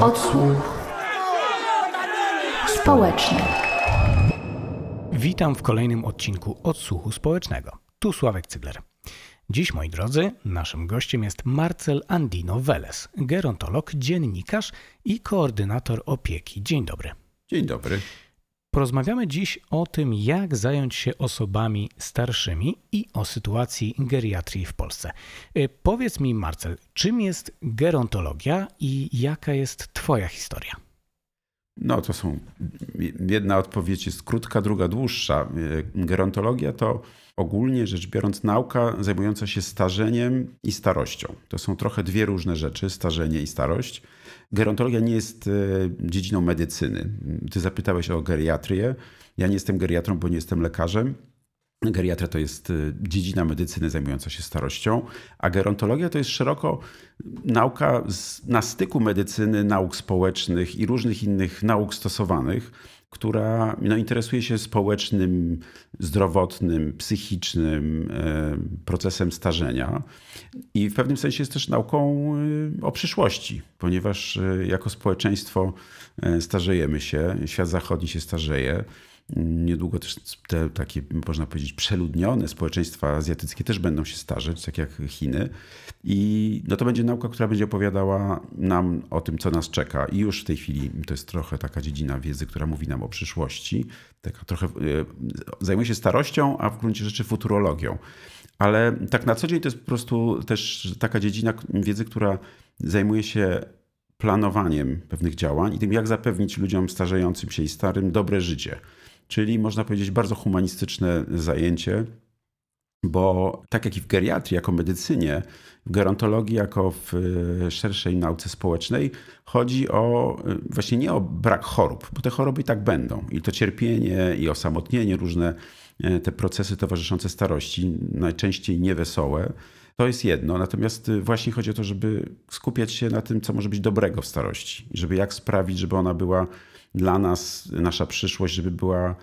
Odsłuch społeczny. Witam w kolejnym odcinku Odsłuchu Społecznego. Tu Sławek Cygler. Dziś, moi drodzy, naszym gościem jest Marcel Andino Veles, gerontolog, dziennikarz i koordynator opieki. Dzień dobry. Dzień dobry. Porozmawiamy dziś o tym, jak zająć się osobami starszymi i o sytuacji geriatrii w Polsce. Y, powiedz mi, Marcel, czym jest gerontologia i jaka jest Twoja historia? No, to są. Jedna odpowiedź jest krótka, druga dłuższa. Gerontologia to ogólnie rzecz biorąc nauka zajmująca się starzeniem i starością. To są trochę dwie różne rzeczy, starzenie i starość. Gerontologia nie jest e, dziedziną medycyny. Ty zapytałeś o geriatrię. Ja nie jestem geriatrą, bo nie jestem lekarzem. Geriatria to jest y, dziedzina medycyny zajmująca się starością, a gerontologia to jest szeroko nauka na styku medycyny, nauk społecznych i różnych innych nauk stosowanych, która no, interesuje się społecznym, zdrowotnym, psychicznym e, procesem starzenia. I w pewnym sensie jest też nauką y, o przyszłości, ponieważ y, jako społeczeństwo e, starzejemy się, świat zachodni się starzeje. Niedługo też te takie, można powiedzieć, przeludnione społeczeństwa azjatyckie też będą się starzeć, tak jak Chiny. I no to będzie nauka, która będzie opowiadała nam o tym, co nas czeka. I już w tej chwili to jest trochę taka dziedzina wiedzy, która mówi nam o przyszłości. Taka trochę e, zajmuje się starością, a w gruncie rzeczy futurologią. Ale tak na co dzień to jest po prostu też taka dziedzina wiedzy, która zajmuje się planowaniem pewnych działań i tym, jak zapewnić ludziom starzejącym się i starym dobre życie czyli można powiedzieć bardzo humanistyczne zajęcie, bo tak jak i w geriatrii, jako medycynie, w gerontologii, jako w e, szerszej nauce społecznej, chodzi o e, właśnie nie o brak chorób, bo te choroby i tak będą. I to cierpienie, i osamotnienie, różne e, te procesy towarzyszące starości, najczęściej niewesołe, to jest jedno. Natomiast właśnie chodzi o to, żeby skupiać się na tym, co może być dobrego w starości. Żeby jak sprawić, żeby ona była dla nas, nasza przyszłość, żeby była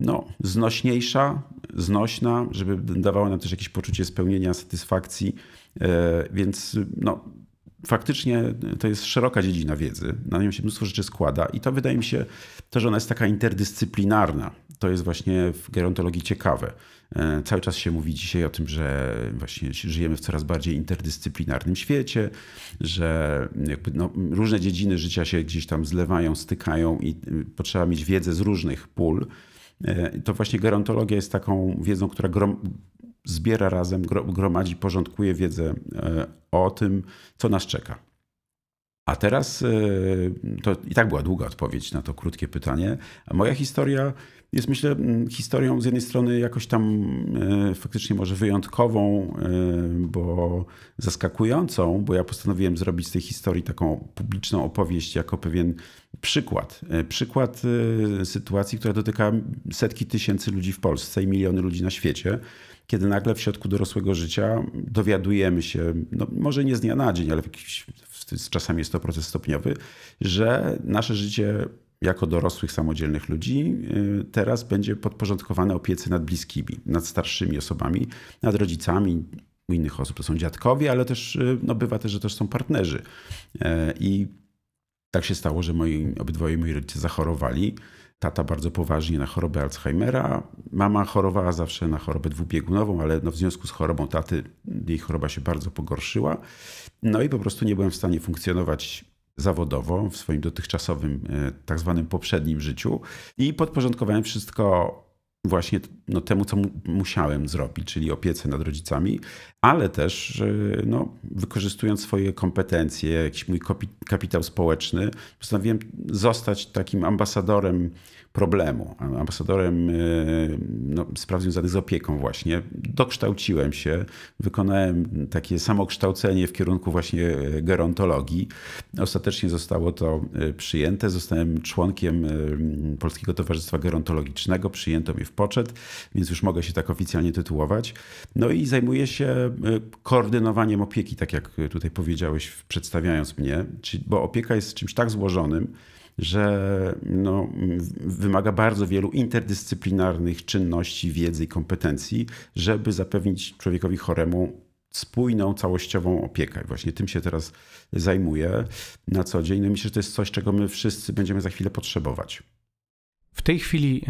no, znośniejsza, znośna, żeby dawała nam też jakieś poczucie spełnienia, satysfakcji. E, więc no, faktycznie to jest szeroka dziedzina wiedzy. Na nią się mnóstwo rzeczy składa i to wydaje mi się to, że ona jest taka interdyscyplinarna. To jest właśnie w gerontologii ciekawe. E, cały czas się mówi dzisiaj o tym, że właśnie żyjemy w coraz bardziej interdyscyplinarnym świecie, że no, różne dziedziny życia się gdzieś tam zlewają, stykają i y, potrzeba mieć wiedzę z różnych pól. E, to właśnie gerontologia jest taką wiedzą, która grom, zbiera razem, gromadzi, porządkuje wiedzę e, o tym, co nas czeka. A teraz to i tak była długa odpowiedź na to krótkie pytanie. Moja historia jest myślę historią z jednej strony jakoś tam e, faktycznie może wyjątkową, e, bo zaskakującą, bo ja postanowiłem zrobić z tej historii taką publiczną opowieść jako pewien przykład. E, przykład sytuacji, która dotyka setki tysięcy ludzi w Polsce i miliony ludzi na świecie, kiedy nagle w środku dorosłego życia dowiadujemy się, no może nie z dnia na dzień, ale w jakiś, czasami jest to proces stopniowy, że nasze życie jako dorosłych, samodzielnych ludzi, y, teraz będzie podporządkowane opiece nad bliskimi, nad starszymi osobami, nad rodzicami. U innych osób to są dziadkowie, ale też y, no, bywa też, że też są partnerzy. E, I tak się stało, że moi, obydwoje moi rodzice zachorowali. Tata bardzo poważnie na chorobę Alzheimera. Mama chorowała zawsze na chorobę dwubiegunową, ale no w związku z chorobą taty jej choroba się bardzo pogorszyła. No i po prostu nie byłem w stanie funkcjonować zawodowo w swoim dotychczasowym, e, tak zwanym poprzednim życiu i podporządkowałem wszystko właśnie no, temu, co mu, musiałem zrobić, czyli opiece nad rodzicami, ale też no, wykorzystując swoje kompetencje, jakiś mój kapitał społeczny, postanowiłem zostać takim ambasadorem problemu, ambasadorem e, no, spraw związanych z opieką właśnie. Dokształciłem się, wykonałem takie samokształcenie w kierunku właśnie gerontologii. Ostatecznie zostało to e, przyjęte. Zostałem członkiem e, Polskiego Towarzystwa Gerontologicznego. Przyjęto mnie w poczet, więc już mogę się tak oficjalnie tytułować. No i zajmuję się koordynowaniem opieki, tak jak tutaj powiedziałeś, przedstawiając mnie, bo opieka jest czymś tak złożonym, że no, wymaga bardzo wielu interdyscyplinarnych czynności, wiedzy i kompetencji, żeby zapewnić człowiekowi choremu spójną, całościową opiekę. Właśnie tym się teraz zajmuję na co dzień. No myślę, że to jest coś, czego my wszyscy będziemy za chwilę potrzebować. Tej chwili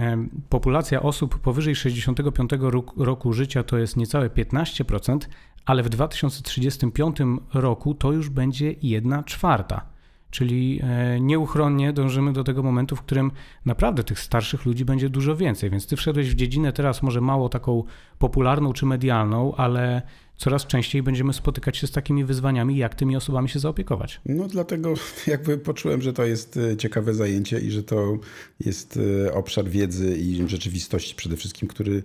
populacja osób powyżej 65 roku życia to jest niecałe 15%, ale w 2035 roku to już będzie 1 czwarta. Czyli e, nieuchronnie dążymy do tego momentu, w którym naprawdę tych starszych ludzi będzie dużo więcej. Więc ty wszedłeś w dziedzinę teraz może mało taką popularną czy medialną, ale coraz częściej będziemy spotykać się z takimi wyzwaniami, jak tymi osobami się zaopiekować. No dlatego jakby poczułem, że to jest e, ciekawe zajęcie i że to jest e, obszar wiedzy i rzeczywistości przede wszystkim, który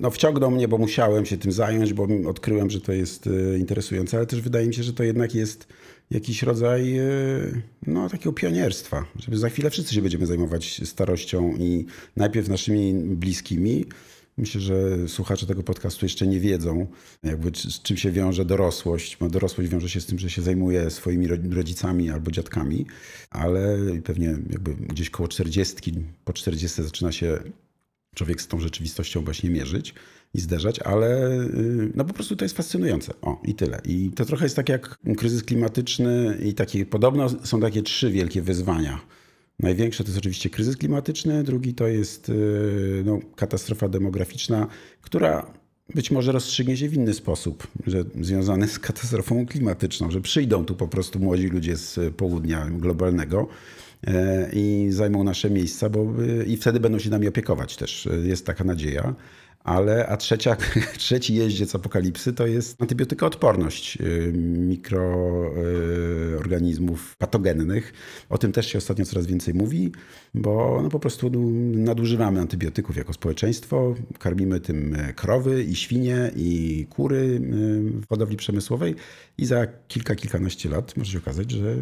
no, wciągnął mnie, bo musiałem się tym zająć, bo odkryłem, że to jest interesujące, ale też wydaje mi się, że to jednak jest jakiś rodzaj no, takiego pionierstwa, żeby za chwilę wszyscy się będziemy zajmować starością i najpierw naszymi bliskimi, Myślę, że słuchacze tego podcastu jeszcze nie wiedzą, jakby z czym się wiąże dorosłość. Bo dorosłość wiąże się z tym, że się zajmuje swoimi rodzicami albo dziadkami, ale pewnie jakby gdzieś koło 40, po 40 zaczyna się człowiek z tą rzeczywistością właśnie mierzyć i zderzać, ale y, no po prostu to jest fascynujące. O, i tyle. I to trochę jest tak jak kryzys klimatyczny i takie, podobno są takie trzy wielkie wyzwania Największe to jest oczywiście kryzys klimatyczny, drugi to jest y, no, katastrofa demograficzna, która być może rozstrzygnie się w inny sposób, że związany z katastrofą klimatyczną, że przyjdą tu po prostu młodzi ludzie z południa globalnego e, i zajmą nasze miejsca, bo y, i wtedy będą się nami opiekować też. Jest taka nadzieja ale a trzecia, trzeci jeździec apokalipsy to jest antybiotykoodporność y, mikroorganizmów patogennych. O tym też się ostatnio coraz więcej mówi, bo no po prostu nadużywamy antybiotyków jako społeczeństwo, karmimy tym krowy i świnie i kury y, w hodowli przemysłowej i za kilka, kilkanaście lat może się okazać, że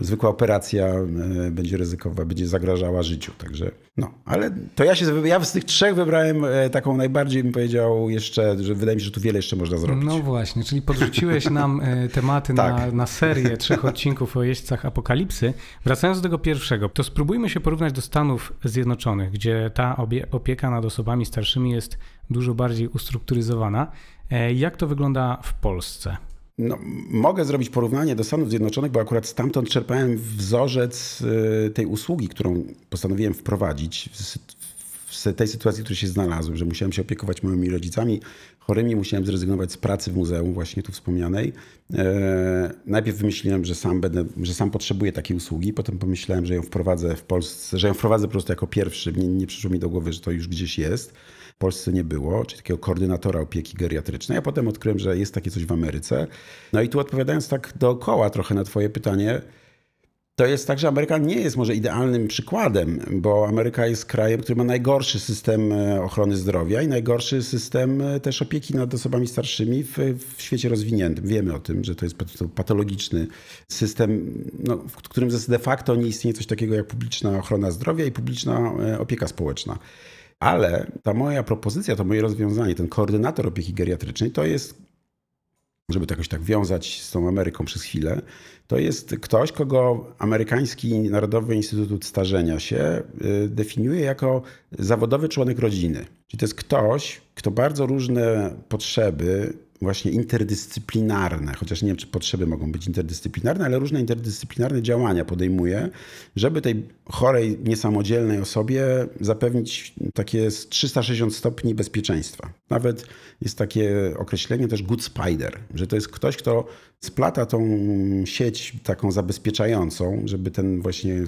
zwykła operacja e, będzie ryzykowa, będzie zagrażała życiu. Także no, ale to ja się ja z tych trzech wybrałem e, taką najbardziej bym powiedział jeszcze, że wydaje mi się, że tu wiele jeszcze można zrobić. No właśnie, czyli podrzuciłeś nam e, tematy tak. na, na serię trzech odcinków o jeźdźcach apokalipsy. Wracając do tego pierwszego, to spróbujmy się porównać do Stanów Zjednoczonych, gdzie ta opieka nad osobami starszymi jest dużo bardziej ustrukturyzowana. Jak to wygląda w Polsce? No, mogę zrobić porównanie do Stanów Zjednoczonych, bo akurat stamtąd czerpałem wzorzec y, tej usługi, którą postanowiłem wprowadzić w tej sytuacji, w której się znalazłem, że musiałem się opiekować moimi rodzicami chorymi, musiałem zrezygnować z pracy w muzeum, właśnie tu wspomnianej. E, najpierw wymyśliłem, że sam, będę, że sam potrzebuję takiej usługi, potem pomyślałem, że ją wprowadzę w Polsce, że ją wprowadzę po prostu jako pierwszy. Nie, nie przyszło mi do głowy, że to już gdzieś jest. Polsce nie było, czyli takiego koordynatora opieki geriatrycznej. A potem odkryłem, że jest takie coś w Ameryce. No i tu odpowiadając tak dookoła trochę na Twoje pytanie, to jest tak, że Ameryka nie jest może idealnym przykładem, bo Ameryka jest krajem, który ma najgorszy system e, ochrony zdrowia i najgorszy system e, też opieki nad osobami starszymi w, w świecie rozwiniętym. Wiemy o tym, że to jest patologiczny system, no, w którym de facto nie istnieje coś takiego jak publiczna ochrona zdrowia i publiczna e, opieka społeczna. Ale ta moja propozycja, to moje rozwiązanie, ten koordynator opieki geriatrycznej, to jest, żeby to jakoś tak wiązać z tą Ameryką przez chwilę, to jest ktoś, kogo amerykański Narodowy Instytut Starzenia się y, definiuje jako zawodowy członek rodziny. Czyli to jest ktoś, kto bardzo różne potrzeby właśnie interdyscyplinarne, chociaż nie wiem, czy potrzeby mogą być interdyscyplinarne, ale różne interdyscyplinarne działania podejmuje, żeby tej chorej, niesamodzielnej osobie zapewnić takie 360 stopni bezpieczeństwa. Nawet jest takie określenie też good spider, że to jest ktoś, kto splata tą sieć taką zabezpieczającą, żeby ten właśnie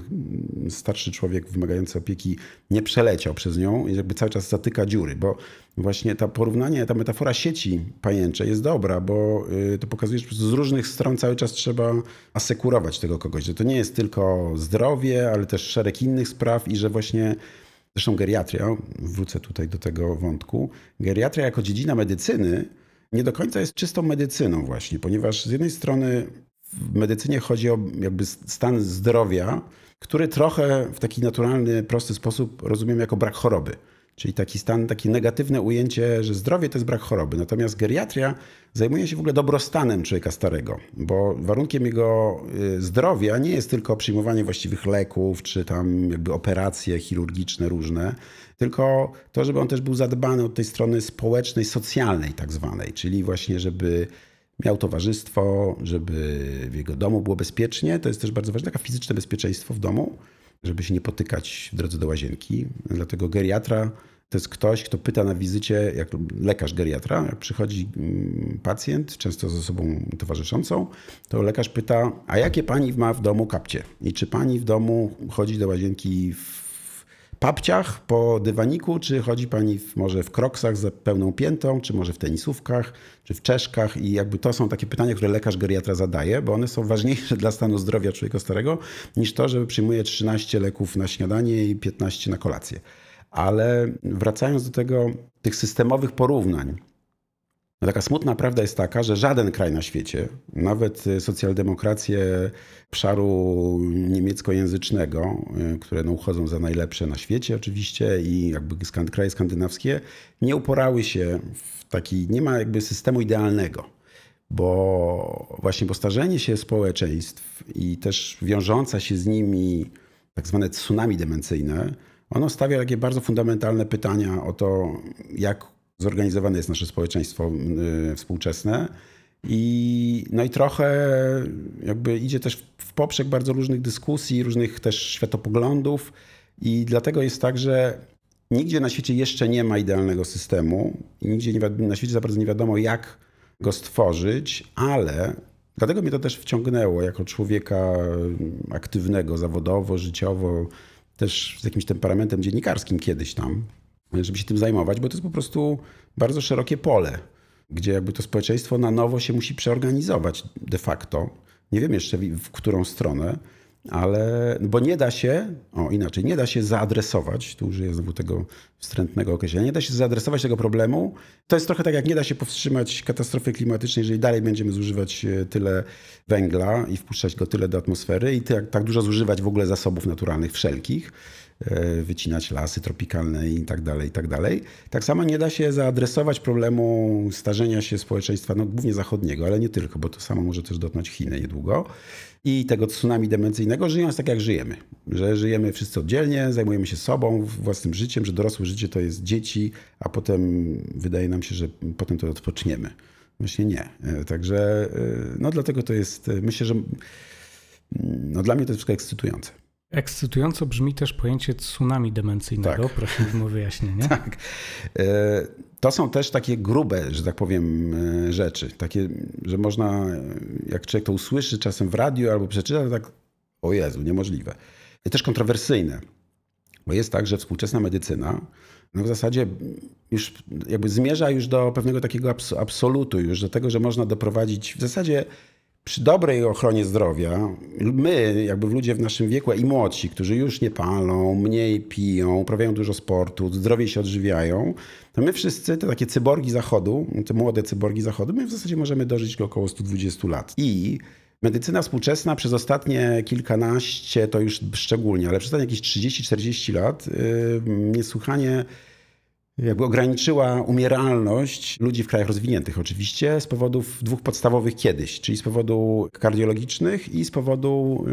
starszy człowiek wymagający opieki nie przeleciał przez nią i jakby cały czas zatyka dziury, bo właśnie ta porównanie, ta metafora sieci pajęczej jest dobra, bo y, to pokazuje, że z różnych stron cały czas trzeba asekurować tego kogoś, że to nie jest tylko zdrowie, ale też szereg innych spraw i że właśnie Zresztą geriatria, wrócę tutaj do tego wątku, geriatria jako dziedzina medycyny nie do końca jest czystą medycyną właśnie, ponieważ z jednej strony w medycynie chodzi o jakby stan zdrowia, który trochę w taki naturalny, prosty sposób rozumiem jako brak choroby. Czyli taki stan, takie negatywne ujęcie, że zdrowie to jest brak choroby. Natomiast geriatria zajmuje się w ogóle dobrostanem człowieka starego, bo warunkiem jego y, zdrowia nie jest tylko przyjmowanie właściwych leków, czy tam jakby operacje chirurgiczne różne, tylko to, żeby on też był zadbany od tej strony społecznej, socjalnej tak zwanej, czyli właśnie, żeby miał towarzystwo, żeby w jego domu było bezpiecznie. To jest też bardzo ważne, takie fizyczne bezpieczeństwo w domu, żeby się nie potykać w drodze do łazienki. Dlatego geriatra to jest ktoś, kto pyta na wizycie, jak lekarz geriatra, jak przychodzi mm, pacjent, często z osobą towarzyszącą, to lekarz pyta, a jakie pani ma w domu kapcie? I czy pani w domu chodzi do łazienki w papciach po dywaniku, czy chodzi pani w, może w kroksach z pełną piętą, czy może w tenisówkach, czy w czeszkach i jakby to są takie pytania, które lekarz geriatra zadaje, bo one są ważniejsze dla stanu zdrowia człowieka starego niż to, żeby przyjmuje 13 leków na śniadanie i 15 na kolację. Ale wracając do tego, tych systemowych porównań, no taka smutna prawda jest taka, że żaden kraj na świecie, nawet socjaldemokracje obszaru niemieckojęzycznego, y, które no uchodzą za najlepsze na świecie oczywiście i jakby kraje skandynawskie, nie uporały się w taki, nie ma jakby systemu idealnego. Bo właśnie postarzenie się społeczeństw i też wiążąca się z nimi tak zwane tsunami demencyjne, ono stawia takie bardzo fundamentalne pytania o to, jak zorganizowane jest nasze społeczeństwo y, współczesne. I, no i trochę jakby idzie też w poprzek bardzo różnych dyskusji, różnych też światopoglądów. I dlatego jest tak, że nigdzie na świecie jeszcze nie ma idealnego systemu nigdzie nie, na świecie za bardzo nie wiadomo, jak go stworzyć, ale dlatego mnie to też wciągnęło jako człowieka aktywnego zawodowo, życiowo, też z jakimś temperamentem dziennikarskim kiedyś tam, żeby się tym zajmować, bo to jest po prostu bardzo szerokie pole, gdzie jakby to społeczeństwo na nowo się musi przeorganizować de facto. Nie wiem jeszcze w którą stronę, ale bo nie da się, o inaczej, nie da się zaadresować, tu użyję znowu tego wstrętnego określenia, nie da się zaadresować tego problemu. To jest trochę tak, jak nie da się powstrzymać katastrofy klimatycznej, jeżeli dalej będziemy zużywać e, tyle węgla i wpuszczać go tyle do atmosfery i tak, tak dużo zużywać w ogóle zasobów naturalnych wszelkich wycinać lasy tropikalne i tak dalej, i tak dalej. Tak samo nie da się zaadresować problemu starzenia się społeczeństwa, no głównie zachodniego, ale nie tylko, bo to samo może też dotknąć Chiny niedługo. I tego tsunami demencyjnego, żyjąc tak jak żyjemy. Że żyjemy wszyscy oddzielnie, zajmujemy się sobą, własnym życiem, że dorosłe życie to jest dzieci, a potem wydaje nam się, że potem to odpoczniemy. Właśnie nie. E, także e, no dlatego to jest, myślę, że no dla mnie to jest wszystko ekscytujące. Ekscytująco brzmi też pojęcie tsunami demencyjnego. Tak. Prosiłbym o wyjaśnienie. Tak. E, to są też takie grube, że tak powiem, e, rzeczy. Takie, że można, jak człowiek to usłyszy czasem w radiu albo przeczyta, to tak, o Jezu, niemożliwe. I też kontrowersyjne. Bo jest tak, że współczesna medycyna no w zasadzie już jakby zmierza już do pewnego takiego absolutu, już do tego, że można doprowadzić w zasadzie przy dobrej ochronie zdrowia, my, jakby ludzie w naszym wieku i młodsi, którzy już nie palą, mniej piją, uprawiają dużo sportu, zdrowiej się odżywiają, to my wszyscy, te takie cyborgi zachodu, te młode cyborgi zachodu, my w zasadzie możemy dożyć do około 120 lat. I medycyna współczesna przez ostatnie kilkanaście, to już szczególnie, ale przez ostatnie jakieś 30-40 lat, yy, niesłychanie jakby ograniczyła umieralność ludzi w krajach rozwiniętych oczywiście z powodów dwóch podstawowych kiedyś, czyli z powodu kardiologicznych i z powodu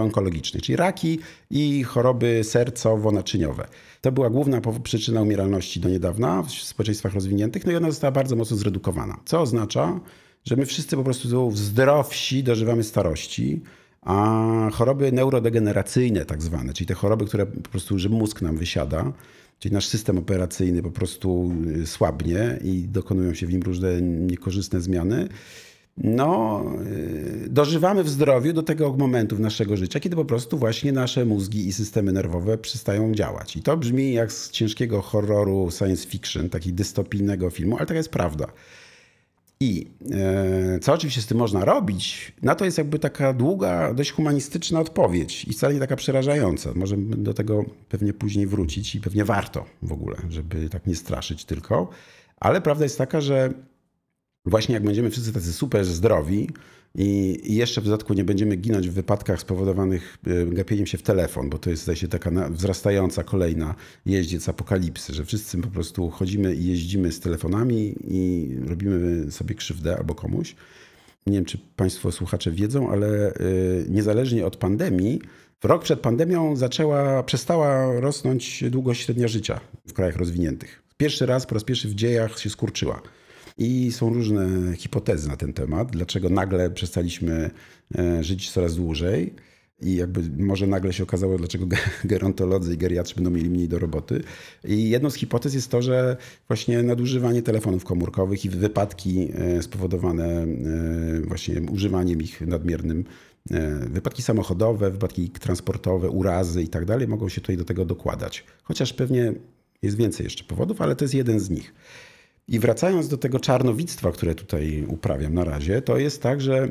onkologicznych, czyli raki i choroby sercowo-naczyniowe. To była główna przyczyna umieralności do niedawna w społeczeństwach rozwiniętych, no i ona została bardzo mocno zredukowana, co oznacza, że my wszyscy po prostu zdrowsi dożywamy starości, a choroby neurodegeneracyjne tak zwane, czyli te choroby, które po prostu, że mózg nam wysiada, Czyli nasz system operacyjny po prostu y, słabnie i dokonują się w nim różne niekorzystne zmiany. No, y, dożywamy w zdrowiu do tego momentu naszego życia, kiedy po prostu właśnie nasze mózgi i systemy nerwowe przestają działać. I to brzmi jak z ciężkiego horroru science fiction, takiego dystopijnego filmu, ale taka jest prawda. I e, co oczywiście z tym można robić, na to jest jakby taka długa, dość humanistyczna odpowiedź i wcale nie taka przerażająca. Możemy do tego pewnie później wrócić i pewnie warto w ogóle, żeby tak nie straszyć tylko. Ale prawda jest taka, że właśnie jak będziemy wszyscy tacy super zdrowi, I jeszcze w dodatku nie będziemy ginąć w wypadkach spowodowanych e, gapieniem się w telefon, bo to jest zdaje się taka wzrastająca kolejna jeździec apokalipsy, że wszyscy po prostu chodzimy i jeździmy z telefonami i robimy sobie krzywdę albo komuś. Nie wiem, czy Państwo słuchacze wiedzą, ale e, niezależnie od pandemii, rok przed pandemią zaczęła, przestała rosnąć długość średnia życia w krajach rozwiniętych. Pierwszy raz, po raz pierwszy w dziejach się skurczyła. I są różne hipotezy na ten temat, dlaczego nagle przestaliśmy e, żyć coraz dłużej. I jakby może nagle się okazało, dlaczego gerontolodzy i geriatrzy będą mieli mniej do roboty. I jedną z hipotez jest to, że właśnie nadużywanie telefonów komórkowych i wypadki e, spowodowane e, właśnie używaniem ich nadmiernym, wypadki samochodowe, wypadki transportowe, urazy i tak dalej mogą się tutaj do tego dokładać. Chociaż pewnie jest więcej jeszcze powodów, ale to jest jeden z nich. I wracając do tego czarnowictwa, które tutaj uprawiam na razie, to jest tak, że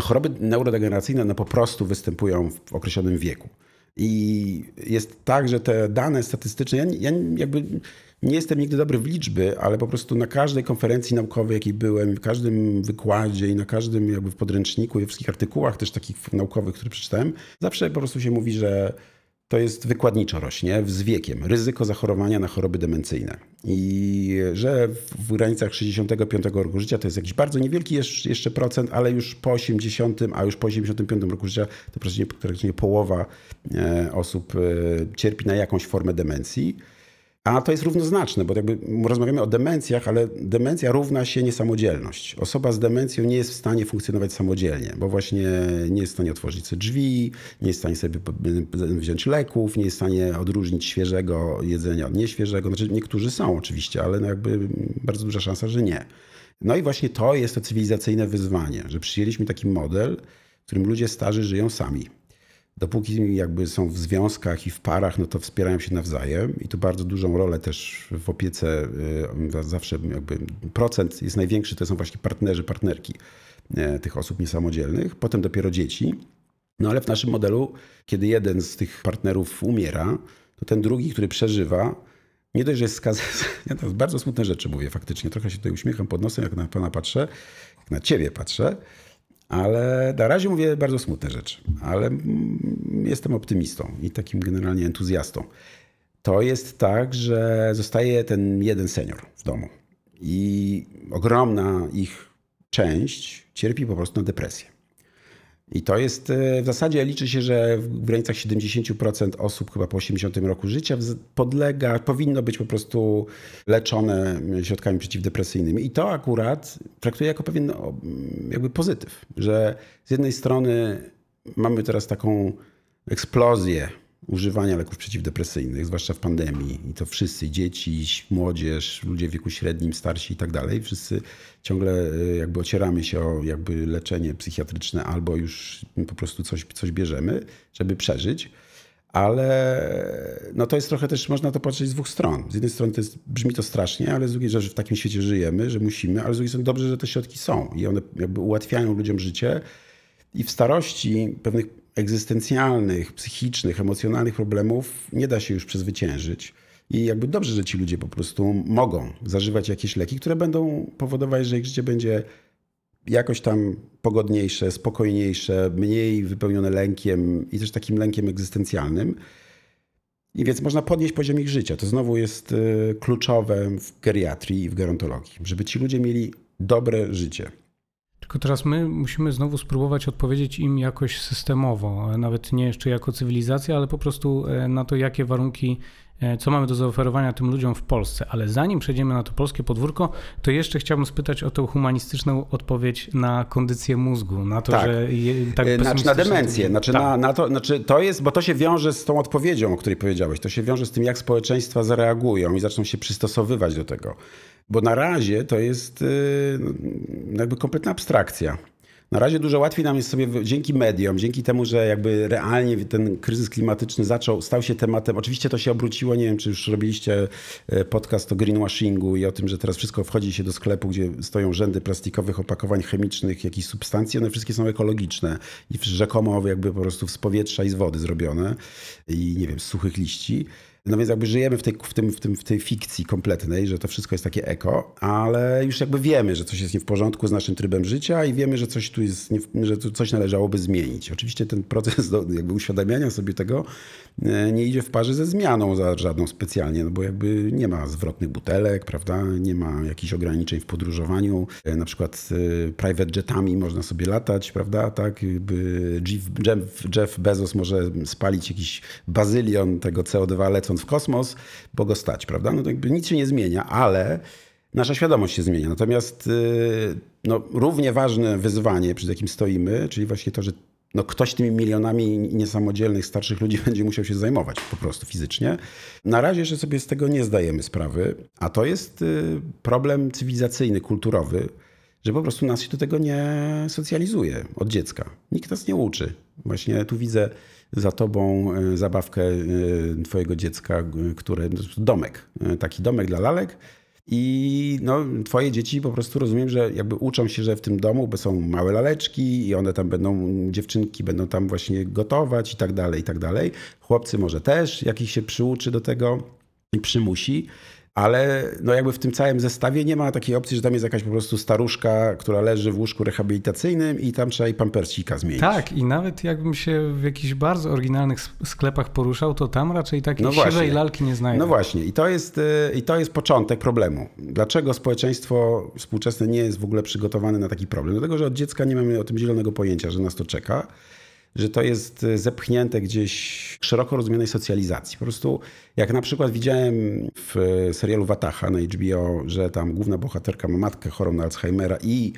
choroby neurodegeneracyjne no po prostu występują w określonym wieku. I jest tak, że te dane statystyczne, ja, ja jakby nie jestem nigdy dobry w liczby, ale po prostu na każdej konferencji naukowej, jakiej byłem, w każdym wykładzie i na każdym jakby w podręczniku i wszystkich artykułach też takich naukowych, które przeczytałem, zawsze po prostu się mówi, że to jest wykładniczo rośnie z wiekiem, ryzyko zachorowania na choroby demencyjne. I że w granicach 65 roku życia to jest jakiś bardzo niewielki jeszcze procent, ale już po 80, a już po 85 roku życia to praktycznie połowa e, osób e, cierpi na jakąś formę demencji. A to jest równoznaczne, bo jakby rozmawiamy o demencjach, ale demencja równa się niesamodzielność. Osoba z demencją nie jest w stanie funkcjonować samodzielnie, bo właśnie nie jest w stanie otworzyć sobie drzwi, nie jest w stanie sobie wziąć leków, nie jest w stanie odróżnić świeżego jedzenia od nieświeżego. Znaczy niektórzy są oczywiście, ale no jakby bardzo duża szansa, że nie. No i właśnie to jest to cywilizacyjne wyzwanie, że przyjęliśmy taki model, w którym ludzie starzy żyją sami dopóki jakby są w związkach i w parach, no to wspierają się nawzajem i tu bardzo dużą rolę też w opiece y, zawsze jakby procent jest największy, to są właśnie partnerzy, partnerki e, tych osób niesamodzielnych, potem dopiero dzieci. No ale w naszym modelu, kiedy jeden z tych partnerów umiera, to ten drugi, który przeżywa, nie dość, że jest skazany, ja bardzo smutne rzeczy mówię faktycznie, trochę się tutaj uśmiecham pod nosem, jak na pana patrzę, jak na ciebie patrzę, ale na razie mówię bardzo smutne rzeczy, ale jestem optymistą i takim generalnie entuzjastą. To jest tak, że zostaje ten jeden senior w domu i ogromna ich część cierpi po prostu na depresję. I to jest e, w zasadzie liczy się, że w granicach 70% osób chyba po 80 roku życia podlega, powinno być po prostu leczone środkami przeciwdepresyjnymi. I to akurat traktuję jako pewien jakby pozytyw, że z jednej strony mamy teraz taką eksplozję używania leków przeciwdepresyjnych, zwłaszcza w pandemii. I to wszyscy, dzieci, młodzież, ludzie w wieku średnim, starsi i tak dalej, wszyscy ciągle y, jakby ocieramy się o jakby leczenie psychiatryczne albo już po prostu coś, coś bierzemy, żeby przeżyć. Ale no to jest trochę też, można to patrzeć z dwóch stron. Z jednej strony to jest, brzmi to strasznie, ale z drugiej, że w takim świecie żyjemy, że musimy, ale z drugiej strony dobrze, że te środki są i one jakby ułatwiają ludziom życie. I w starości pewnych egzystencjalnych, psychicznych, emocjonalnych problemów nie da się już przezwyciężyć. I jakby dobrze, że ci ludzie po prostu mogą zażywać jakieś leki, które będą powodować, że ich życie będzie jakoś tam pogodniejsze, spokojniejsze, mniej wypełnione lękiem i też takim lękiem egzystencjalnym. I więc można podnieść poziom ich życia. To znowu jest y, kluczowe w geriatrii i w gerontologii, żeby ci ludzie mieli dobre życie. Tylko teraz my musimy znowu spróbować odpowiedzieć im jakoś systemowo, nawet nie jeszcze jako cywilizacja, ale po prostu e, na to, jakie warunki, co mamy do zaoferowania tym ludziom w Polsce. Ale zanim przejdziemy na to polskie podwórko, to jeszcze chciałbym spytać o tą humanistyczną odpowiedź na kondycję mózgu, na to, tak. że tak znaczy na demencję, znaczy, tak. na, na to, znaczy to jest, bo to się wiąże z tą odpowiedzią, o której powiedziałeś, to się wiąże z tym, jak społeczeństwa zareagują i zaczną się przystosowywać do tego. Bo na razie to jest y, no, jakby kompletna abstrakcja. Na razie dużo łatwiej nam jest sobie dzięki mediom, dzięki temu, że jakby realnie ten kryzys klimatyczny zaczął, stał się tematem. Oczywiście to się obróciło, nie wiem, czy już robiliście e, podcast o greenwashingu i o tym, że teraz wszystko wchodzi się do sklepu, gdzie stoją rzędy plastikowych opakowań chemicznych, jakichś substancji, one wszystkie są ekologiczne i rzekomo jakby po prostu z powietrza i z wody zrobione i nie wiem, z suchych liści. No więc jakby żyjemy w tej, w, tym, w, tym, w tej fikcji kompletnej, że to wszystko jest takie eko, ale już jakby wiemy, że coś jest nie w porządku z naszym trybem życia i wiemy, że coś tu jest, nie, że tu coś należałoby zmienić. Oczywiście ten proces do, jakby uświadamiania sobie tego nie idzie w parze ze zmianą za żadną specjalnie, no bo jakby nie ma zwrotnych butelek, prawda, nie ma jakichś ograniczeń w podróżowaniu, e, na przykład e, private jetami można sobie latać, prawda, tak, Jeff, Bezos może spalić jakiś bazylion tego CO2 lecąc w kosmos, bo go stać, prawda? No to jakby nic się nie zmienia, ale nasza świadomość się zmienia. Natomiast no, równie ważne wyzwanie, przed jakim stoimy, czyli właśnie to, że no, ktoś tymi milionami niesamodzielnych starszych ludzi będzie musiał się zajmować po prostu fizycznie. Na razie jeszcze sobie z tego nie zdajemy sprawy, a to jest y, problem cywilizacyjny, kulturowy, że po prostu nas się do tego nie socjalizuje od dziecka. Nikt nas nie uczy. Właśnie tu widzę za tobą e, zabawkę e, twojego dziecka, które domek, taki domek dla lalek. I no, twoje dzieci po prostu rozumiem, że jakby uczą się, że w tym domu są małe laleczki i one tam będą, dziewczynki będą tam właśnie gotować i tak dalej, i tak dalej. Chłopcy może też, jakich się przyuczy do tego i przymusi ale no jakby w tym całym zestawie nie ma takiej opcji, że tam jest jakaś po prostu staruszka, która leży w łóżku rehabilitacyjnym i tam trzeba jej pampersika zmienić. Tak i nawet jakbym się w jakichś bardzo oryginalnych sklepach poruszał, to tam raczej takiej no siwej lalki nie znajdę. No właśnie i to, jest, y, i to jest początek problemu. Dlaczego społeczeństwo współczesne nie jest w ogóle przygotowane na taki problem? Dlatego, że od dziecka nie mamy o tym zielonego pojęcia, że nas to czeka że to jest e, zepchnięte gdzieś szeroko rozumianej socjalizacji. Po prostu jak na przykład widziałem w serialu Wataha na HBO, że tam główna bohaterka ma matkę chorą na Alzheimera i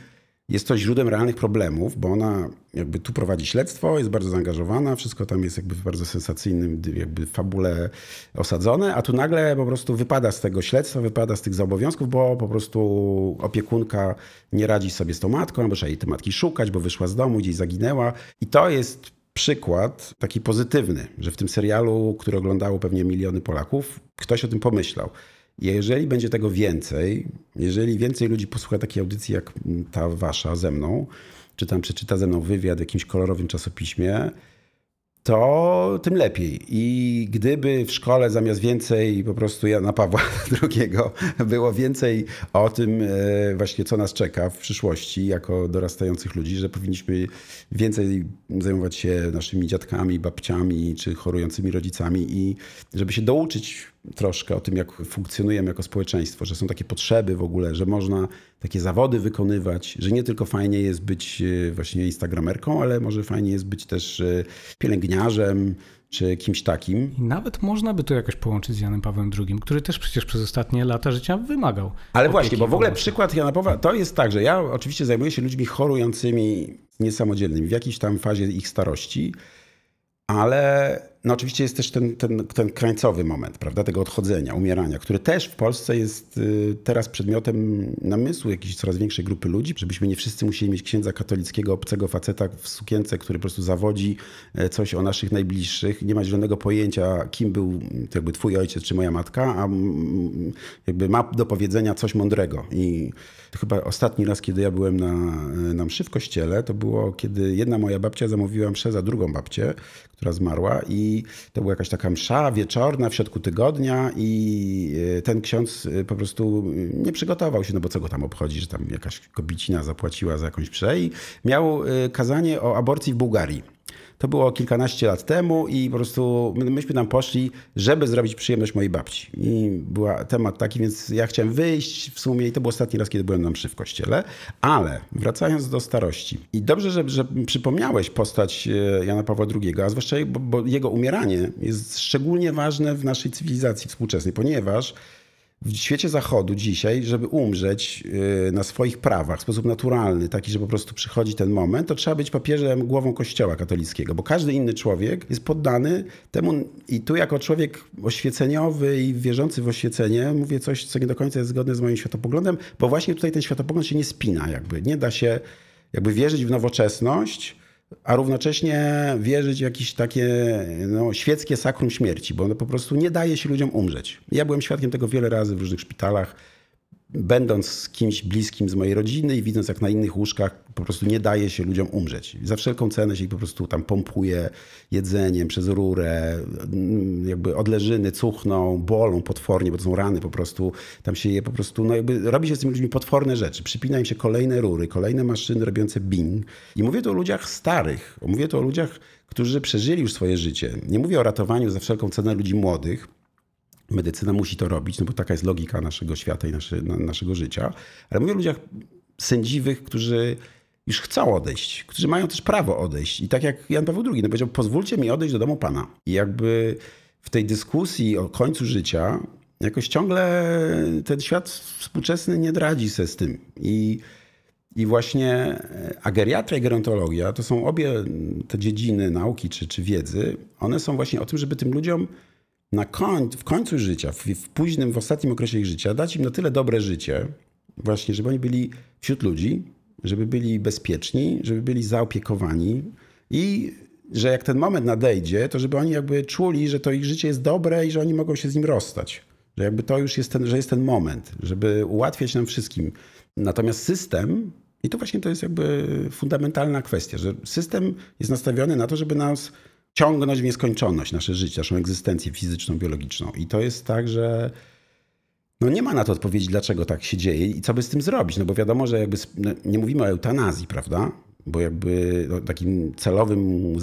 jest to źródłem realnych problemów, bo ona jakby tu prowadzi śledztwo, jest bardzo zaangażowana, wszystko tam jest jakby w bardzo sensacyjnym jakby fabule osadzone, a tu nagle po prostu wypada z tego śledztwa, wypada z tych zobowiązków, bo po prostu opiekunka nie radzi sobie z tą matką, albo trzeba jej tej matki szukać, bo wyszła z domu, gdzieś zaginęła. I to jest przykład taki pozytywny, że w tym serialu, który oglądało pewnie miliony Polaków, ktoś o tym pomyślał. Jeżeli będzie tego więcej, jeżeli więcej ludzi posłucha takiej audycji jak ta wasza ze mną, czy tam przeczyta ze mną wywiad w jakimś kolorowym czasopiśmie, to tym lepiej. I gdyby w szkole zamiast więcej po prostu Jana Pawła II było więcej o tym e, właśnie, co nas czeka w przyszłości jako dorastających ludzi, że powinniśmy więcej zajmować się naszymi dziadkami, babciami czy chorującymi rodzicami i żeby się douczyć troszkę o tym, jak funkcjonujemy jako społeczeństwo, że są takie potrzeby w ogóle, że można takie zawody wykonywać, że nie tylko fajnie jest być e, właśnie instagramerką, ale może fajnie jest być też e, pielęgniarzem, czy kimś takim. I nawet można by to jakoś połączyć z Janem Pawłem II, który też przecież przez ostatnie lata życia wymagał. Ale właśnie, bo w ogóle przykład Jana Pawła to jest tak, że ja oczywiście zajmuję się ludźmi chorującymi, niesamodzielnymi, w jakiejś tam fazie ich starości, ale no oczywiście jest też ten, ten, ten krańcowy moment, prawda, tego odchodzenia, umierania, który też w Polsce jest y, teraz przedmiotem namysłu jakiejś coraz większej grupy ludzi, żebyśmy nie wszyscy musieli mieć księdza katolickiego, obcego faceta w sukience, który po prostu zawodzi e, coś o naszych najbliższych, nie ma zielonego pojęcia, kim był jakby twój ojciec czy moja matka, a jakby ma do powiedzenia coś mądrego. I chyba ostatni raz, kiedy ja byłem na, na mszy w kościele, to było, kiedy jedna moja babcia zamówiła mszę za drugą babcię, która zmarła i to była jakaś taka msza wieczorna w środku tygodnia i e, ten ksiądz e, po prostu nie przygotował się, no bo co go tam obchodzi, że tam jakaś kobicina zapłaciła za jakąś mszę i miał e, kazanie o aborcji w Bułgarii. To było kilkanaście lat temu i po prostu myśmy tam poszli, żeby zrobić przyjemność mojej babci. I był temat taki, więc ja chciałem wyjść w sumie i to był ostatni raz, kiedy byłem na mszy w kościele. Ale wracając do starości. I dobrze, że, że przypomniałeś postać e, Jana Pawła II, a zwłaszcza bo, bo jego umieranie jest szczególnie ważne w naszej cywilizacji współczesnej, ponieważ w świecie zachodu dzisiaj, żeby umrzeć y, na swoich prawach w sposób naturalny, taki, że po prostu przychodzi ten moment, to trzeba być papieżem głową kościoła katolickiego, bo każdy inny człowiek jest poddany temu i tu jako człowiek oświeceniowy i wierzący w oświecenie mówię coś, co nie do końca jest zgodne z moim światopoglądem, bo właśnie tutaj ten światopogląd się nie spina jakby. Nie da się jakby wierzyć w nowoczesność, a równocześnie wierzyć w jakieś takie no, świeckie sakrum śmierci, bo ono po prostu nie daje się ludziom umrzeć. Ja byłem świadkiem tego wiele razy w różnych szpitalach. Będąc z kimś bliskim z mojej rodziny i widząc jak na innych łóżkach po prostu nie daje się ludziom umrzeć. Za wszelką cenę się ich po prostu tam pompuje jedzeniem przez rurę, mm, jakby odleżyny cuchną, bolą potwornie, bo to są rany po prostu. Tam się je po prostu, no jakby robi się z tymi ludźmi potworne rzeczy. Przypina im się kolejne rury, kolejne maszyny robiące bing. I mówię tu o ludziach starych, mówię tu o ludziach, którzy przeżyli już swoje życie. Nie mówię o ratowaniu za wszelką cenę ludzi młodych, medycyna musi to robić, no bo taka jest logika naszego świata i nasze, na, naszego życia. Ale mówię o ludziach sędziwych, którzy już chcą odejść, którzy mają też prawo odejść. I tak jak Jan Paweł II no powiedział, pozwólcie mi odejść do domu Pana. I jakby w tej dyskusji o końcu życia jakoś ciągle ten świat współczesny nie radzi sobie z tym. I, i właśnie ageriatria i gerontologia to są obie te dziedziny nauki czy, czy wiedzy. One są właśnie o tym, żeby tym ludziom na koń, w końcu życia, w, w późnym, w ostatnim okresie ich życia, dać im na tyle dobre życie, właśnie, żeby oni byli wśród ludzi, żeby byli bezpieczni, żeby byli zaopiekowani i że jak ten moment nadejdzie, to żeby oni jakby czuli, że to ich życie jest dobre i że oni mogą się z nim rozstać. Że jakby to już jest ten, że jest ten moment, żeby ułatwiać nam wszystkim. Natomiast system, i to właśnie to jest jakby fundamentalna kwestia, że system jest nastawiony na to, żeby nas ciągnąć w nieskończoność nasze życie, naszą egzystencję fizyczną, biologiczną. I to jest tak, że no nie ma na to odpowiedzi, dlaczego tak się dzieje i co by z tym zrobić. No bo wiadomo, że jakby no nie mówimy o eutanazji, prawda? Bo jakby no, takim celowym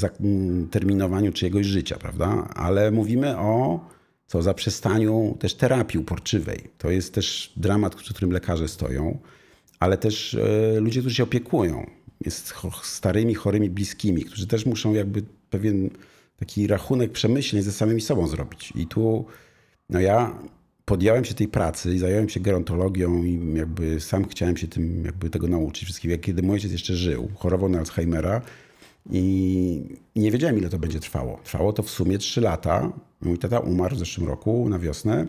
terminowaniu czyjegoś życia, prawda? Ale mówimy o co zaprzestaniu też terapii uporczywej. To jest też dramat, przed którym lekarze stoją, ale też e, ludzie, którzy się opiekują. Jest starymi, chorymi, bliskimi, którzy też muszą jakby pewien taki rachunek przemyśleń ze samymi sobą zrobić. I tu no ja podjąłem się tej pracy i zająłem się gerontologią i jakby sam chciałem się tym jakby tego nauczyć wszystkiego. Kiedy mój ojciec jeszcze żył, chorował na Alzheimera i nie wiedziałem ile to będzie trwało. Trwało to w sumie 3 lata. Mój tata umarł w zeszłym roku na wiosnę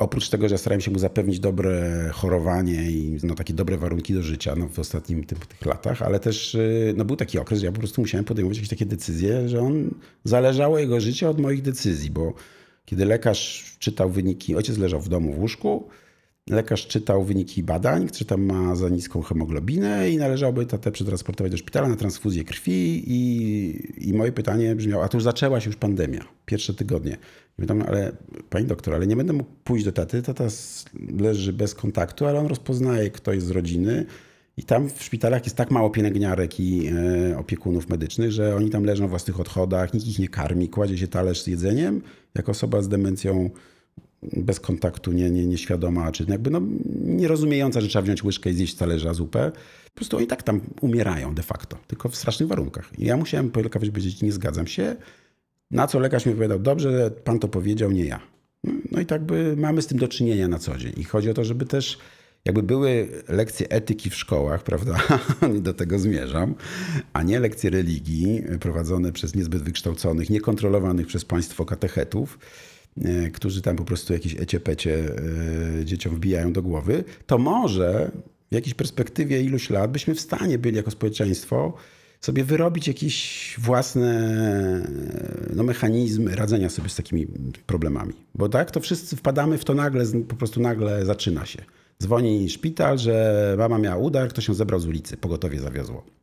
oprócz tego, że starałem się mu zapewnić dobre chorowanie i no, takie dobre warunki do życia no, w ostatnich tych, tych latach, ale też y, no, był taki okres, że ja po prostu musiałem podejmować jakieś takie decyzje, że on zależało jego życie od moich decyzji, bo kiedy lekarz czytał wyniki, ojciec leżał w domu w łóżku, Lekarz czytał wyniki badań, czy tam ma za niską hemoglobinę i należałoby tatę przetransportować do szpitala na transfuzję krwi. I, I moje pytanie brzmiało, a tu już zaczęła się już pandemia, pierwsze tygodnie. I pytam, ale pani doktor, ale nie będę mógł pójść do taty, tata leży bez kontaktu, ale on rozpoznaje, kto jest z rodziny. I tam w szpitalach jest tak mało pielęgniarek i e, opiekunów medycznych, że oni tam leżą w własnych odchodach, nikt ich nie karmi, kładzie się talerz z jedzeniem. Jak osoba z demencją bez kontaktu, nie, nie, nieświadoma, czy jakby no, nierozumiejąca, że trzeba wziąć łyżkę i zjeść talerza zupę. Po prostu oni tak tam umierają de facto, tylko w strasznych warunkach. I ja musiałem po lekarzowi powiedzieć, nie zgadzam się, na co lekarz mi powiedział, dobrze, pan to powiedział, nie ja. No i tak by mamy z tym do czynienia na co dzień. I chodzi o to, żeby też jakby były lekcje etyki w szkołach, prawda? do tego zmierzam, a nie lekcje religii prowadzone przez niezbyt wykształconych, niekontrolowanych przez państwo katechetów którzy tam po prostu jakieś eciepecie e, dzieciom wbijają do głowy, to może w jakiejś perspektywie iluś lat byśmy w stanie byli jako społeczeństwo sobie wyrobić jakieś własne e, no, mechanizmy radzenia sobie z takimi problemami. Bo tak, to wszyscy wpadamy w to nagle, po prostu nagle zaczyna się. Dzwoni szpital, że mama miała udar, ktoś się zebrał z ulicy, pogotowie zawiozło.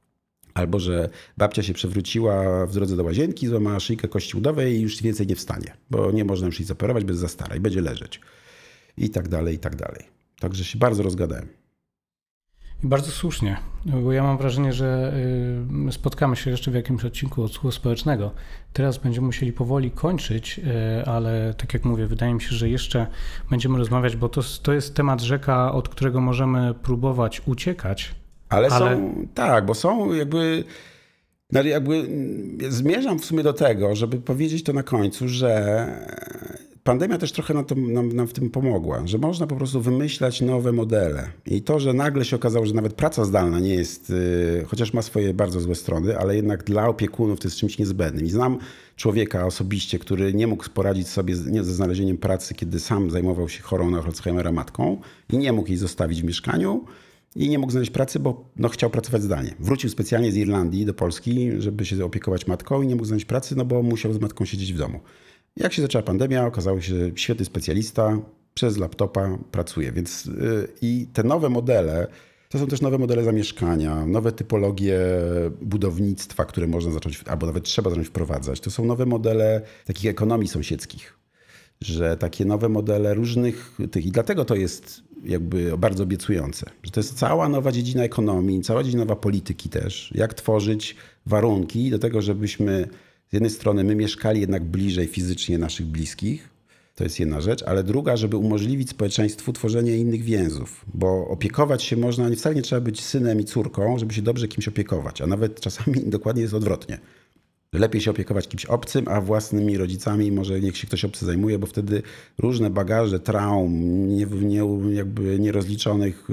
Albo że babcia się przewróciła w drodze do łazienki, złamała szyjkę kości udowej i już więcej nie wstanie, bo nie można już jej zoperować, bez za stara i będzie leżeć. I tak dalej, i tak dalej. Także się bardzo rozgadałem. I bardzo słusznie, bo ja mam wrażenie, że y, spotkamy się jeszcze w jakimś odcinku odsłuchu społecznego. Teraz będziemy musieli powoli kończyć, y, ale tak jak mówię, wydaje mi się, że jeszcze będziemy rozmawiać, bo to, to jest temat rzeka, od którego możemy próbować uciekać, ale, ale, są, tak, bo są jakby, no jakby zmierzam w sumie do tego, żeby powiedzieć to na końcu, że pandemia też trochę nam, to, nam, nam, w tym pomogła, że można po prostu wymyślać nowe modele. I to, że nagle się okazało, że nawet praca zdalna nie jest, yy, chociaż ma swoje bardzo złe strony, ale jednak dla opiekunów to jest czymś niezbędnym. I znam człowieka osobiście, który nie mógł poradzić sobie z, nie, ze znalezieniem pracy, kiedy sam zajmował się chorą na Alzheimera matką i nie mógł jej zostawić w mieszkaniu i nie mógł znaleźć pracy, bo no, chciał pracować zdalnie. Wrócił specjalnie z Irlandii do Polski, żeby się opiekować matką i nie mógł znaleźć pracy, no bo musiał z matką siedzieć w domu. Jak się zaczęła pandemia, okazało się, że świetny specjalista, przez laptopa pracuje. Więc yy, i te nowe modele, to są też nowe modele zamieszkania, nowe typologie budownictwa, które można zacząć, albo nawet trzeba zacząć wprowadzać. To są nowe modele takich ekonomii sąsiedzkich, że takie nowe modele różnych tych i dlatego to jest jakby bardzo obiecujące, że to jest cała nowa dziedzina ekonomii, cała dziedzina nowa polityki też, jak tworzyć warunki do tego, żebyśmy z jednej strony my mieszkali jednak bliżej fizycznie naszych bliskich, to jest jedna rzecz, ale druga, żeby umożliwić społeczeństwu tworzenie innych więzów, bo opiekować się można, wcale nie trzeba być synem i córką, żeby się dobrze kimś opiekować, a nawet czasami dokładnie jest odwrotnie. Lepiej się opiekować kimś obcym, a własnymi rodzicami może niech się ktoś obcy zajmuje, bo wtedy różne bagaże traum, nie, nie, jakby nierozliczonych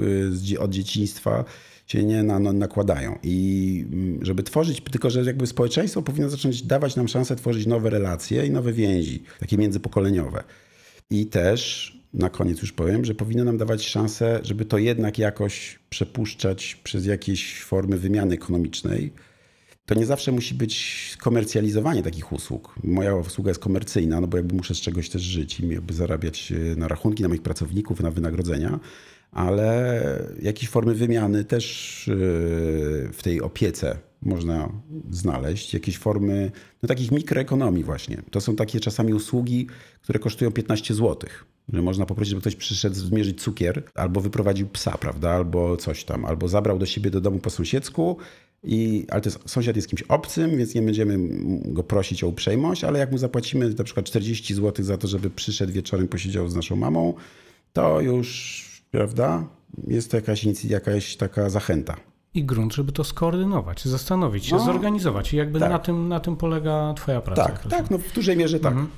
y, od dzieciństwa się nie na, no, nakładają. I mm, żeby tworzyć, tylko że jakby społeczeństwo powinno zacząć dawać nam szansę tworzyć nowe relacje i nowe więzi, takie międzypokoleniowe. I też na koniec już powiem, że powinno nam dawać szansę, żeby to jednak jakoś przepuszczać przez jakieś formy wymiany ekonomicznej. To nie zawsze musi być komercjalizowanie takich usług. Moja usługa jest komercyjna, no bo jakby muszę z czegoś też żyć i jakby zarabiać e, na rachunki, na moich pracowników, na wynagrodzenia ale jakieś formy wymiany też yy, w tej opiece można znaleźć. Jakieś formy no, takich mikroekonomii właśnie. To są takie czasami usługi, które kosztują 15 zł. Że można poprosić, żeby ktoś przyszedł zmierzyć cukier, albo wyprowadził psa, prawda, albo coś tam, albo zabrał do siebie do domu po sąsiedzku, i, ale to jest, sąsiad jest kimś obcym, więc nie będziemy go prosić o uprzejmość, ale jak mu zapłacimy na przykład 40 zł za to, żeby przyszedł wieczorem, posiedział z naszą mamą, to już prawda? Jest to jakaś, jakaś taka zachęta. I grunt, żeby to skoordynować, zastanowić się, no, zorganizować. I jakby tak. na, tym, na tym polega Twoja praca. Tak, tak, no w dużej mierze tak. Mhm.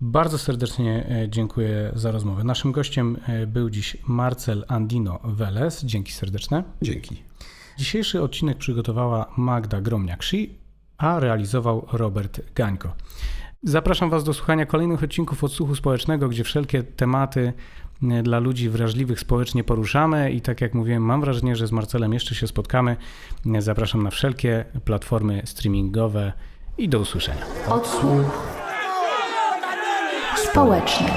Bardzo serdecznie e, dziękuję za rozmowę. Naszym gościem e, był dziś Marcel Andino Veles. Dzięki serdeczne. Dzięki. Dzisiejszy odcinek przygotowała Magda Gromniak-Szi, a realizował Robert Gańko. Zapraszam Was do słuchania kolejnych odcinków Odsłuchu Społecznego, gdzie wszelkie tematy e, dla ludzi wrażliwych społecznie poruszamy i tak jak mówiłem, mam wrażenie, że z Marcelem jeszcze się spotkamy. E, zapraszam na wszelkie platformy streamingowe i do usłyszenia. Odsłuch społeczny.